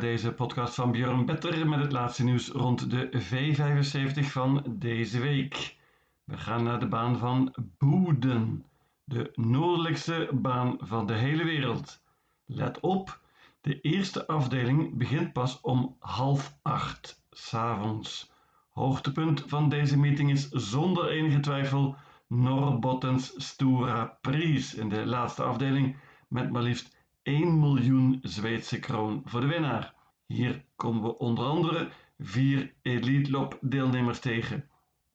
deze podcast van Björn Better met het laatste nieuws rond de V75 van deze week. We gaan naar de baan van Boeden, de noordelijkste baan van de hele wereld. Let op, de eerste afdeling begint pas om half acht s'avonds. Hoogtepunt van deze meeting is zonder enige twijfel Norrbottens Stora Prijs in de laatste afdeling met maar liefst 1 miljoen Zweedse kroon voor de winnaar. Hier komen we onder andere vier Elite Lop deelnemers tegen.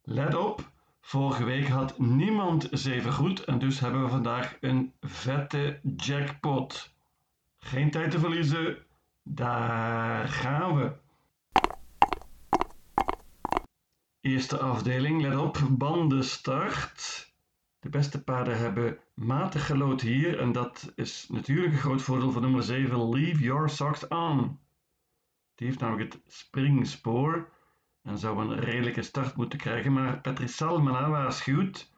Let op, vorige week had niemand zeven goed en dus hebben we vandaag een vette jackpot. Geen tijd te verliezen, daar gaan we. Eerste afdeling, let op, bandenstart. De beste paarden hebben matig gelood hier en dat is natuurlijk een groot voordeel van nummer 7, Leave Your Socks On. Die heeft namelijk het springspoor en zou een redelijke start moeten krijgen, maar Patrice Salmana waarschuwt.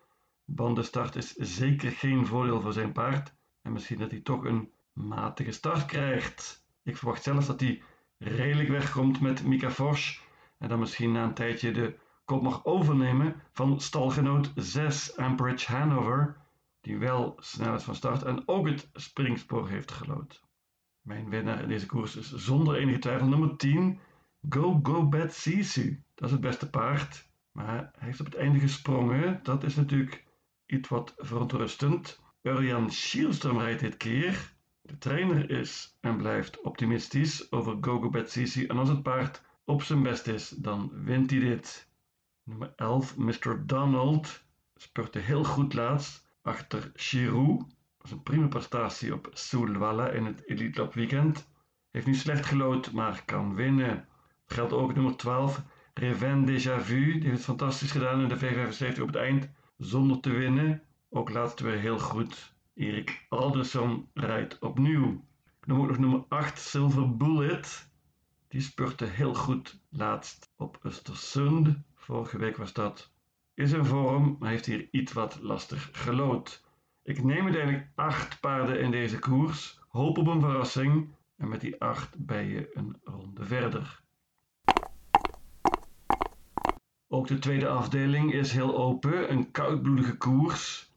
Bandenstart is zeker geen voordeel voor zijn paard en misschien dat hij toch een matige start krijgt. Ik verwacht zelfs dat hij redelijk wegkomt met Mika Forsch en dan misschien na een tijdje de kop mag overnemen van stalgenoot 6 Amperage Hanover, die wel snel is van start en ook het springspoor heeft gelood. Mijn winnaar in deze koers is zonder enige twijfel nummer 10, Go Go Bad Sisu. Dat is het beste paard, maar hij heeft op het einde gesprongen. Dat is natuurlijk iets wat verontrustend. Urian Schielström rijdt dit keer. De trainer is en blijft optimistisch over Go Go Bad Sisu en als het paard op zijn best is, dan wint hij dit. Nummer 11, Mr. Donald, spurte heel goed laatst achter Chirou. Dat was een prima prestatie op Soulwalla in het Elite Lab weekend. Heeft nu slecht gelood, maar kan winnen. Het geldt ook nummer 12, Reven Déjà Vu. Die heeft het fantastisch gedaan in de V75 op het eind, zonder te winnen. Ook laatst weer heel goed. Erik Alderson rijdt opnieuw. Ik noem ook nog nummer 8, Silver Bullet. Die spurte heel goed laatst op Östersund. Vorige week was dat. Is in vorm, maar heeft hier iets wat lastig gelood. Ik neem uiteindelijk acht paarden in deze koers. Hoop op een verrassing. En met die acht ben je een ronde verder. Ook de tweede afdeling is heel open. Een koudbloedige koers.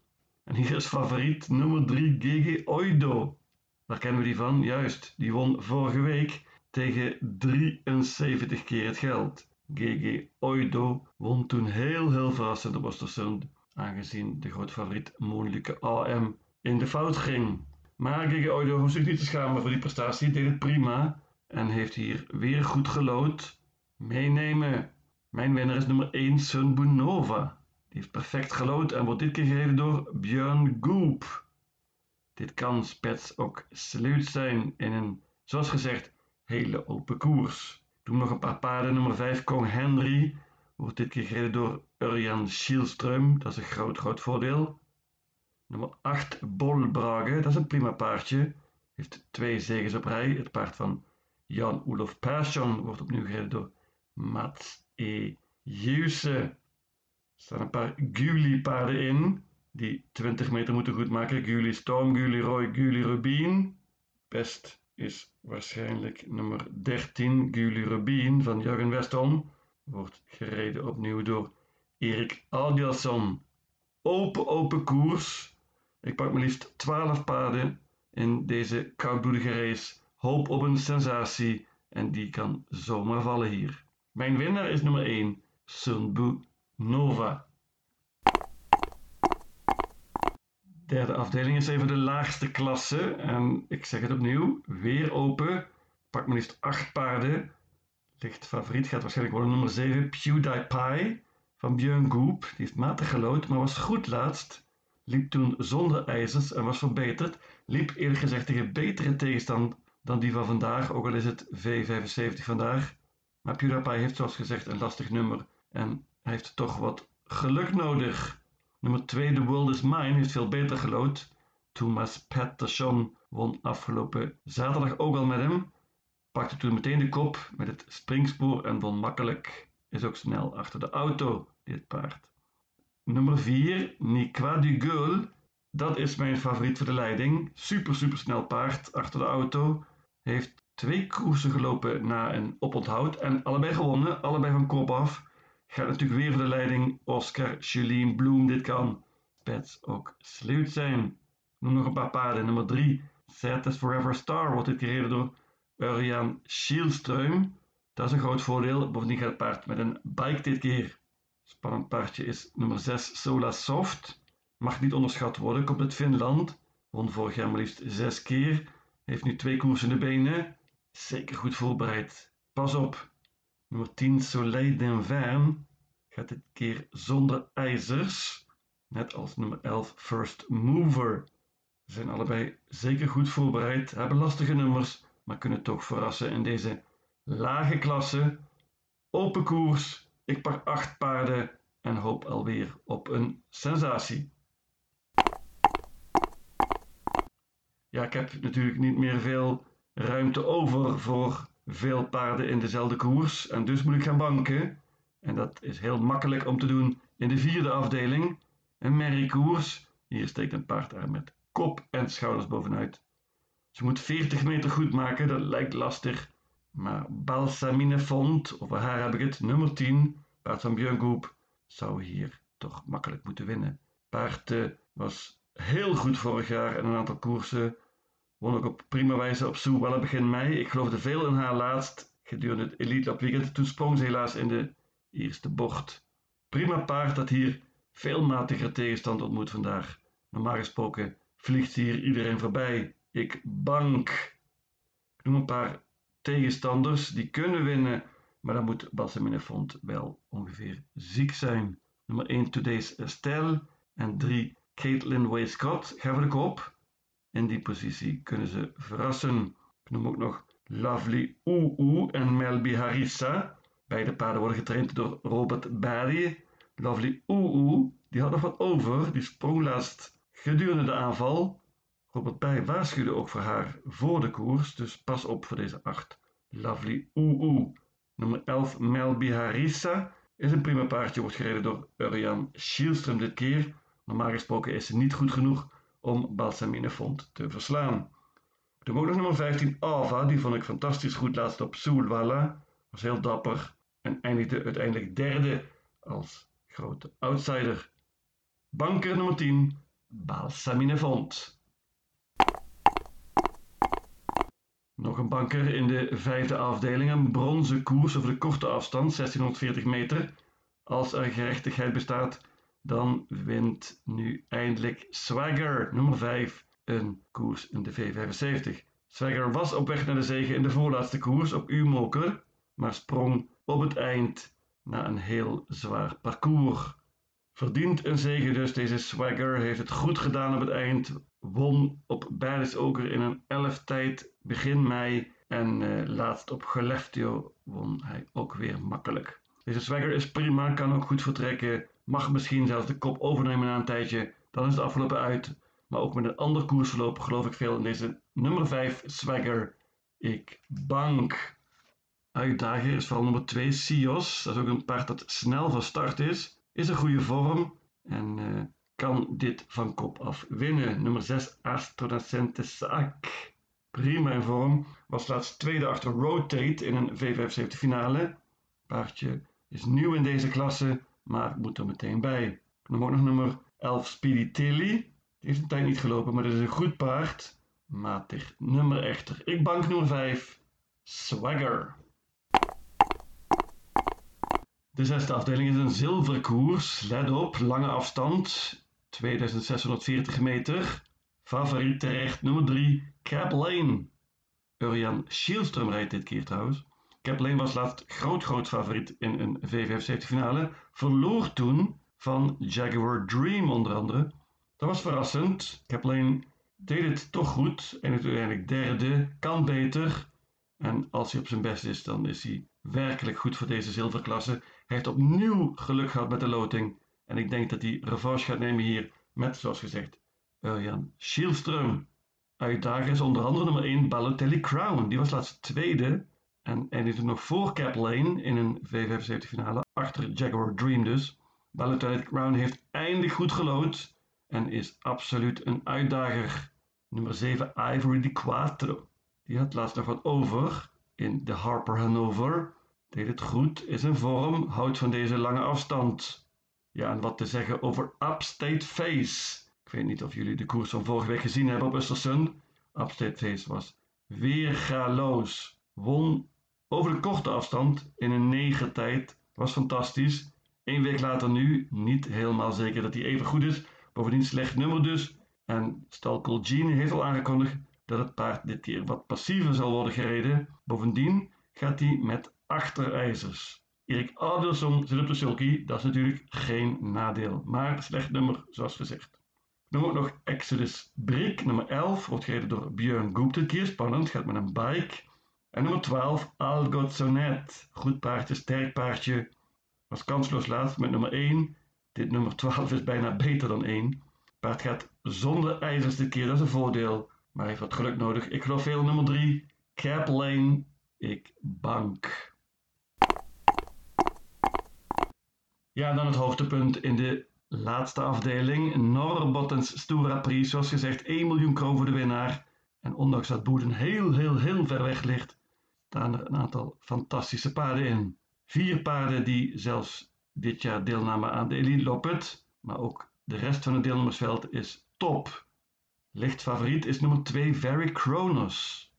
En hier is favoriet nummer 3 GG Oido. Waar kennen we die van? Juist, die won vorige week tegen 73 keer het geld. GG Oido won toen heel heel verrassend op Ostersund, aangezien de grote favoriet Moonlijke AM in de fout ging. Maar GG Oido hoeft zich niet te schamen voor die prestatie, deed het prima en heeft hier weer goed gelood. Meenemen. Mijn winnaar is nummer 1 Sunbunova. Die heeft perfect gelood en wordt dit keer gereden door Björn Goop. Dit kan spets ook sleut zijn in een, zoals gezegd, hele open koers. Toen nog een paar paarden. Nummer 5 Kong Henry. Wordt dit keer gereden door Urjan Schielström. Dat is een groot, groot voordeel. Nummer 8 Bolbrage. Dat is een prima paardje. Heeft twee zegens op rij. Het paard van Jan-Olof Persson wordt opnieuw gereden door Mats E. Juse. Er staan een paar Guli paarden in. Die 20 meter moeten goedmaken. Guli Storm, Guli Roy, Guli Rubin. Best is waarschijnlijk nummer 13, Guli Rubin van Jurgen Weston. Wordt gereden opnieuw door Erik Aldiasson. Open, open koers. Ik pak maar liefst 12 paarden in deze koudbloedige race. Hoop op een sensatie en die kan zomaar vallen hier. Mijn winnaar is nummer 1, Sunbu Nova. Derde afdeling is even de laagste klasse. En ik zeg het opnieuw, weer open. Pak maar liefst acht paarden. Licht favoriet gaat waarschijnlijk worden nummer 7, PewDiePie van Björn Goop. Die heeft matig gelood, maar was goed laatst. Liep toen zonder ijzers en was verbeterd. Liep eerlijk gezegd tegen betere tegenstand dan die van vandaag, ook al is het V75 vandaag. Maar PewDiePie heeft zoals gezegd een lastig nummer en hij heeft toch wat geluk nodig. Nummer 2, The World Is Mine, heeft veel beter gelood. Thomas Patterson won afgelopen zaterdag ook al met hem. Pakte toen meteen de kop met het springspoor en won makkelijk. Is ook snel achter de auto, dit paard. Nummer 4, Nikwa du Geul. Dat is mijn favoriet voor de leiding. Super, super snel paard achter de auto. Heeft twee koersen gelopen na een oponthoud en allebei gewonnen, allebei van kop af. Gaat natuurlijk weer voor de leiding Oscar Julien Bloem. Dit kan Pets ook sleut zijn. Noem nog een paar paarden. Nummer 3, Certes Forever Star, wordt dit gereden door Urian Schielström. Dat is een groot voordeel. Bovendien gaat het paard met een bike dit keer. Spannend paardje is nummer 6, Sola Soft. Mag niet onderschat worden. Komt uit Finland. Won vorig jaar maar liefst zes keer. Heeft nu twee koersen in de benen. Zeker goed voorbereid. Pas op. Nummer 10, Soleil d'Inverne. Gaat dit keer zonder ijzers. Net als nummer 11, First Mover. Ze zijn allebei zeker goed voorbereid. Hebben lastige nummers. Maar kunnen toch verrassen in deze lage klasse. Open koers. Ik pak acht paarden en hoop alweer op een sensatie. Ja, ik heb natuurlijk niet meer veel ruimte over voor veel paarden in dezelfde koers. En dus moet ik gaan banken. En dat is heel makkelijk om te doen in de vierde afdeling. Een merriekoers. Hier steekt een paard er met kop en schouders bovenuit. Ze moet 40 meter goed maken, dat lijkt lastig. Maar Balsamine Font, over haar heb ik het, nummer 10, paard van Björn zou hier toch makkelijk moeten winnen. Paard uh, was heel goed vorig jaar in een aantal koersen. Won ook op prima wijze op Soewelle begin mei. Ik geloofde veel in haar laatst gedurende het Elite op weekend. Toen sprong ze helaas in de eerste bocht. Prima paard dat hier veel matigere tegenstand ontmoet vandaag. Normaal gesproken vliegt hier iedereen voorbij. Ik bank. Ik noem een paar tegenstanders die kunnen winnen, maar dan moet Balsamine Font wel ongeveer ziek zijn. Nummer 1 Today's Estelle en 3 Caitlin Way Scott gaan voor de kop. In die positie kunnen ze verrassen. Ik noem ook nog Lovely Oeh en Melby Harissa. Beide paarden worden getraind door Robert Barry. Lovely Oeh die had nog wat over. Die sprong laatst gedurende de aanval. Robert Barry waarschuwde ook voor haar voor de koers. Dus pas op voor deze 8. Lovely Oeh Nummer 11 Melby Harissa is een prima paardje. Wordt gereden door Urian Schielström dit keer. Normaal gesproken is ze niet goed genoeg om Balsamine Font te verslaan. Ook nog nummer 15 Ava, die vond ik fantastisch goed laatst op Soulwalla. Was heel dapper en eindigde uiteindelijk derde als grote outsider. Banker nummer 10 Balsamine Font. Nog een banker in de vijfde afdeling, een bronzen koers over de korte afstand, 1640 meter. Als er gerechtigheid bestaat, dan wint nu eindelijk Swagger, nummer 5, een koers in de V75. Swagger was op weg naar de zege in de voorlaatste koers op U-moker, maar sprong op het eind na een heel zwaar parcours. Verdient een zege dus. Deze Swagger heeft het goed gedaan op het eind. Won op Oker in een 11 tijd begin mei. En uh, laatst op Geleftio won hij ook weer makkelijk. Deze Swagger is prima, kan ook goed vertrekken mag misschien zelfs de kop overnemen na een tijdje. Dan is het afgelopen uit. Maar ook met een ander koersverloop geloof ik veel in deze nummer 5 Swagger. Ik bank. Uitdager is vooral nummer 2 Sios. Dat is ook een paard dat snel van start is. Is een goede vorm. En uh, kan dit van kop af winnen. Nummer 6 Astronacente Saak. Prima in vorm. Was laatst tweede achter Rotate in een V75 finale. Paardje is nieuw in deze klasse maar moet er meteen bij. Dan nog nummer 11 Speedy. Die heeft een tijd niet gelopen, maar dat is een goed paard. Matig nummer echter. Ik bank nummer 5, Swagger. De zesde afdeling is een zilverkoers. Let op, lange afstand. 2640 meter. Favoriet terecht nummer 3, Cap Lane. Urian Schielström rijdt dit keer trouwens. Kaplan was laatst groot groot favoriet in een V75 finale. Verloor toen van Jaguar Dream onder andere. Dat was verrassend. Kaplan deed het toch goed. En uiteindelijk derde. Kan beter. En als hij op zijn best is, dan is hij werkelijk goed voor deze zilverklasse. Hij heeft opnieuw geluk gehad met de loting. En ik denk dat hij revanche gaat nemen hier met, zoals gezegd, Urjan Schielström. Uitdager is onder andere nummer 1 Balotelli Crown. Die was laatst tweede en eindigde nog voor Cap Lane in een V75 finale, achter Jaguar Dream dus. Balotelli Crown heeft eindig goed gelood en is absoluut een uitdager. Nummer 7 Ivory Di Quattro. Die had laatst nog wat over in de Harper Hanover. Deed het goed, is in vorm, houdt van deze lange afstand. Ja, en wat te zeggen over Upstate Face. Ik weet niet of jullie de koers van vorige week gezien hebben op Östersund. Upstate Face was weergaloos. Won over de korte afstand in een negen tijd. Was fantastisch. Eén week later nu, niet helemaal zeker dat hij even goed is. Bovendien slecht nummer dus. En Stal Gene heeft al aangekondigd dat het paard dit keer wat passiever zal worden gereden. Bovendien gaat hij met achterijzers. Erik Adelsson zit op de sulky, dat is natuurlijk geen nadeel. Maar slecht nummer, zoals gezegd. Dan ook nog Exodus Brick, nummer 11, wordt gereden door Björn Goep keer. Spannend, gaat met een bike. En nummer 12, Algot Sonet. Goed paardje, sterk paardje. Was kansloos laatst met nummer 1. Dit nummer 12 is bijna beter dan 1. Paard gaat zonder ijzers dit keer, dat is een voordeel. Maar heeft wat geluk nodig. Ik geloof veel nummer 3, Cap Lane. Ik bank. Ja, dan het hoogtepunt in de laatste afdeling. Norbottens Stura Prix. Zoals gezegd, 1 miljoen kroon voor de winnaar. En ondanks dat Boeden heel, heel, heel ver weg ligt, staan er een aantal fantastische paarden in. Vier paarden die zelfs dit jaar deelnamen aan de Elite Loppet. Maar ook de rest van het deelnemersveld is top. Licht favoriet is nummer 2 Very Kronos.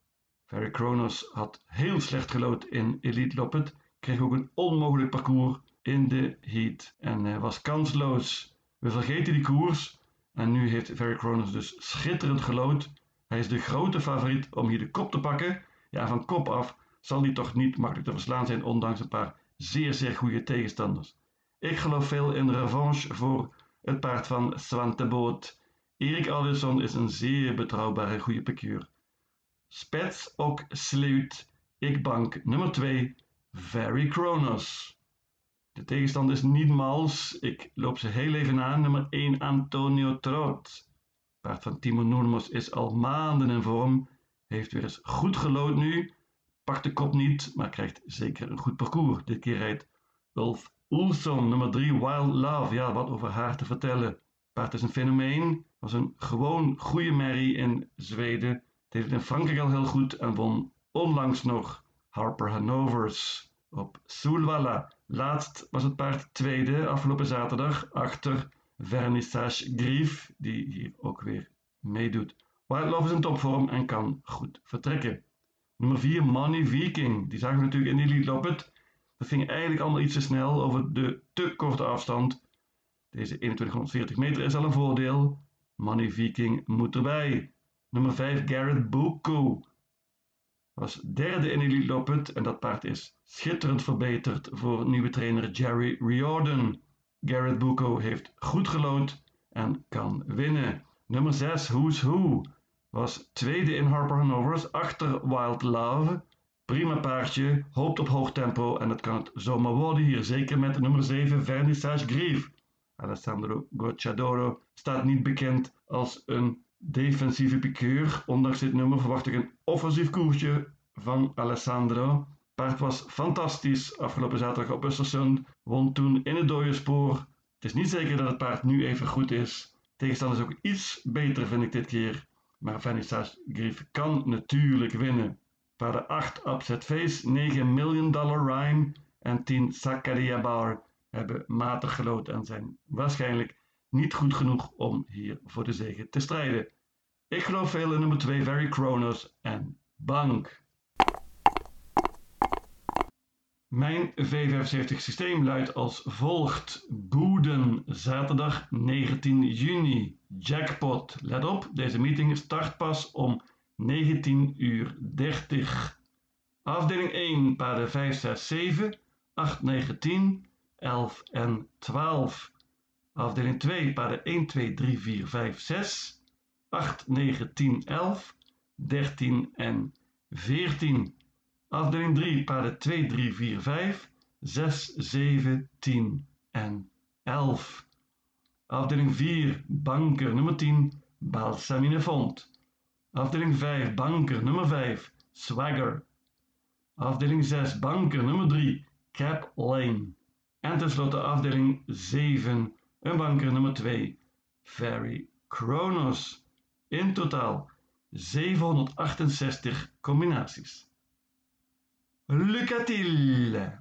Very Kronos had heel slecht gelood in Elite Loppet. Kreeg ook een onmogelijk parcours in de heat en was kansloos. We vergeten die koers en nu heeft Very Kronos dus schitterend gelood. Hij is de grote favoriet om hier de kop te pakken. Ja, van kop af zal hij toch niet makkelijk te verslaan zijn, ondanks een paar zeer, zeer goede tegenstanders. Ik geloof veel in revanche voor het paard van Swante Boot. Erik Alderson is een zeer betrouwbare goede piqueur. Spets ook sluit. Ik bank nummer 2, Very Kronos. De tegenstander is niet mals. Ik loop ze heel even aan. Nummer 1 Antonio Trot. Paard van Timo Noormos is al maanden in vorm. Heeft weer eens goed gelood nu. Pakt de kop niet, maar krijgt zeker een goed parcours. Dit keer rijdt Ulf Oelson, nummer 3 Wild Love. Ja, wat over haar te vertellen. Paard is een fenomeen. Was een gewoon goede merrie in Zweden. Deed het in Frankrijk al heel goed en won onlangs nog Harper Hanovers op Soulwalla. Laatst was het paard tweede afgelopen zaterdag achter Vernissage Grief, die hier ook weer meedoet. Wild Love is in topvorm en kan goed vertrekken. Nummer 4, Money Viking. Die zagen we natuurlijk in Elite Loppet. Dat ging eigenlijk allemaal iets te snel over de te korte afstand. Deze 2140 meter is al een voordeel. Money Viking moet erbij. Nummer 5, Garrett Buku was derde in Elite Loppet en dat paard is schitterend verbeterd voor nieuwe trainer Jerry Riordan. Garrett Bucco heeft goed gelood en kan winnen. Nummer 6, Who's Who, was tweede in Harper Hanovers achter Wild Love. Prima paardje, hoopt op hoog tempo en dat kan het zomaar worden hier, zeker met nummer 7, Vernissage Grief. Alessandro Gocciadoro staat niet bekend als een defensieve piqueur. Ondanks dit nummer verwacht ik een offensief koersje van Alessandro. Paard was fantastisch afgelopen zaterdag op Östersund. Won toen in het dode spoor. Het is niet zeker dat het paard nu even goed is. Tegenstander is ook iets beter vind ik dit keer. Maar Vernissage Grief kan natuurlijk winnen. Paarden 8 Upset Face, 9 Million Dollar Rhyme en 10 Zakaria Bar hebben matig gelood en zijn waarschijnlijk niet goed genoeg om hier voor de zege te strijden. Ik geloof veel in nummer 2 Very Kronos en Bank. Mijn V75 systeem luidt als volgt. Boeden, zaterdag 19 juni. Jackpot, let op, deze meeting start pas om 19 uur 30. Afdeling 1, paarden 5, 6, 7, 8, 9, 10, 11 en 12. Afdeling 2, paarden 1, 2, 3, 4, 5, 6, 8, 9, 10, 11, 13 en 14. Afdeling 3, paarden 2, 3, 4, 5, 6, 7, 10 en 11. Afdeling 4, banker nummer 10, Balsamine Font. Afdeling 5, banker nummer 5, Swagger. Afdeling 6, banker nummer 3, Cap Lane. En tenslotte afdeling 7, een banker nummer 2, Fairy Kronos. In totaal 768 combinaties. Le qu'a-t-il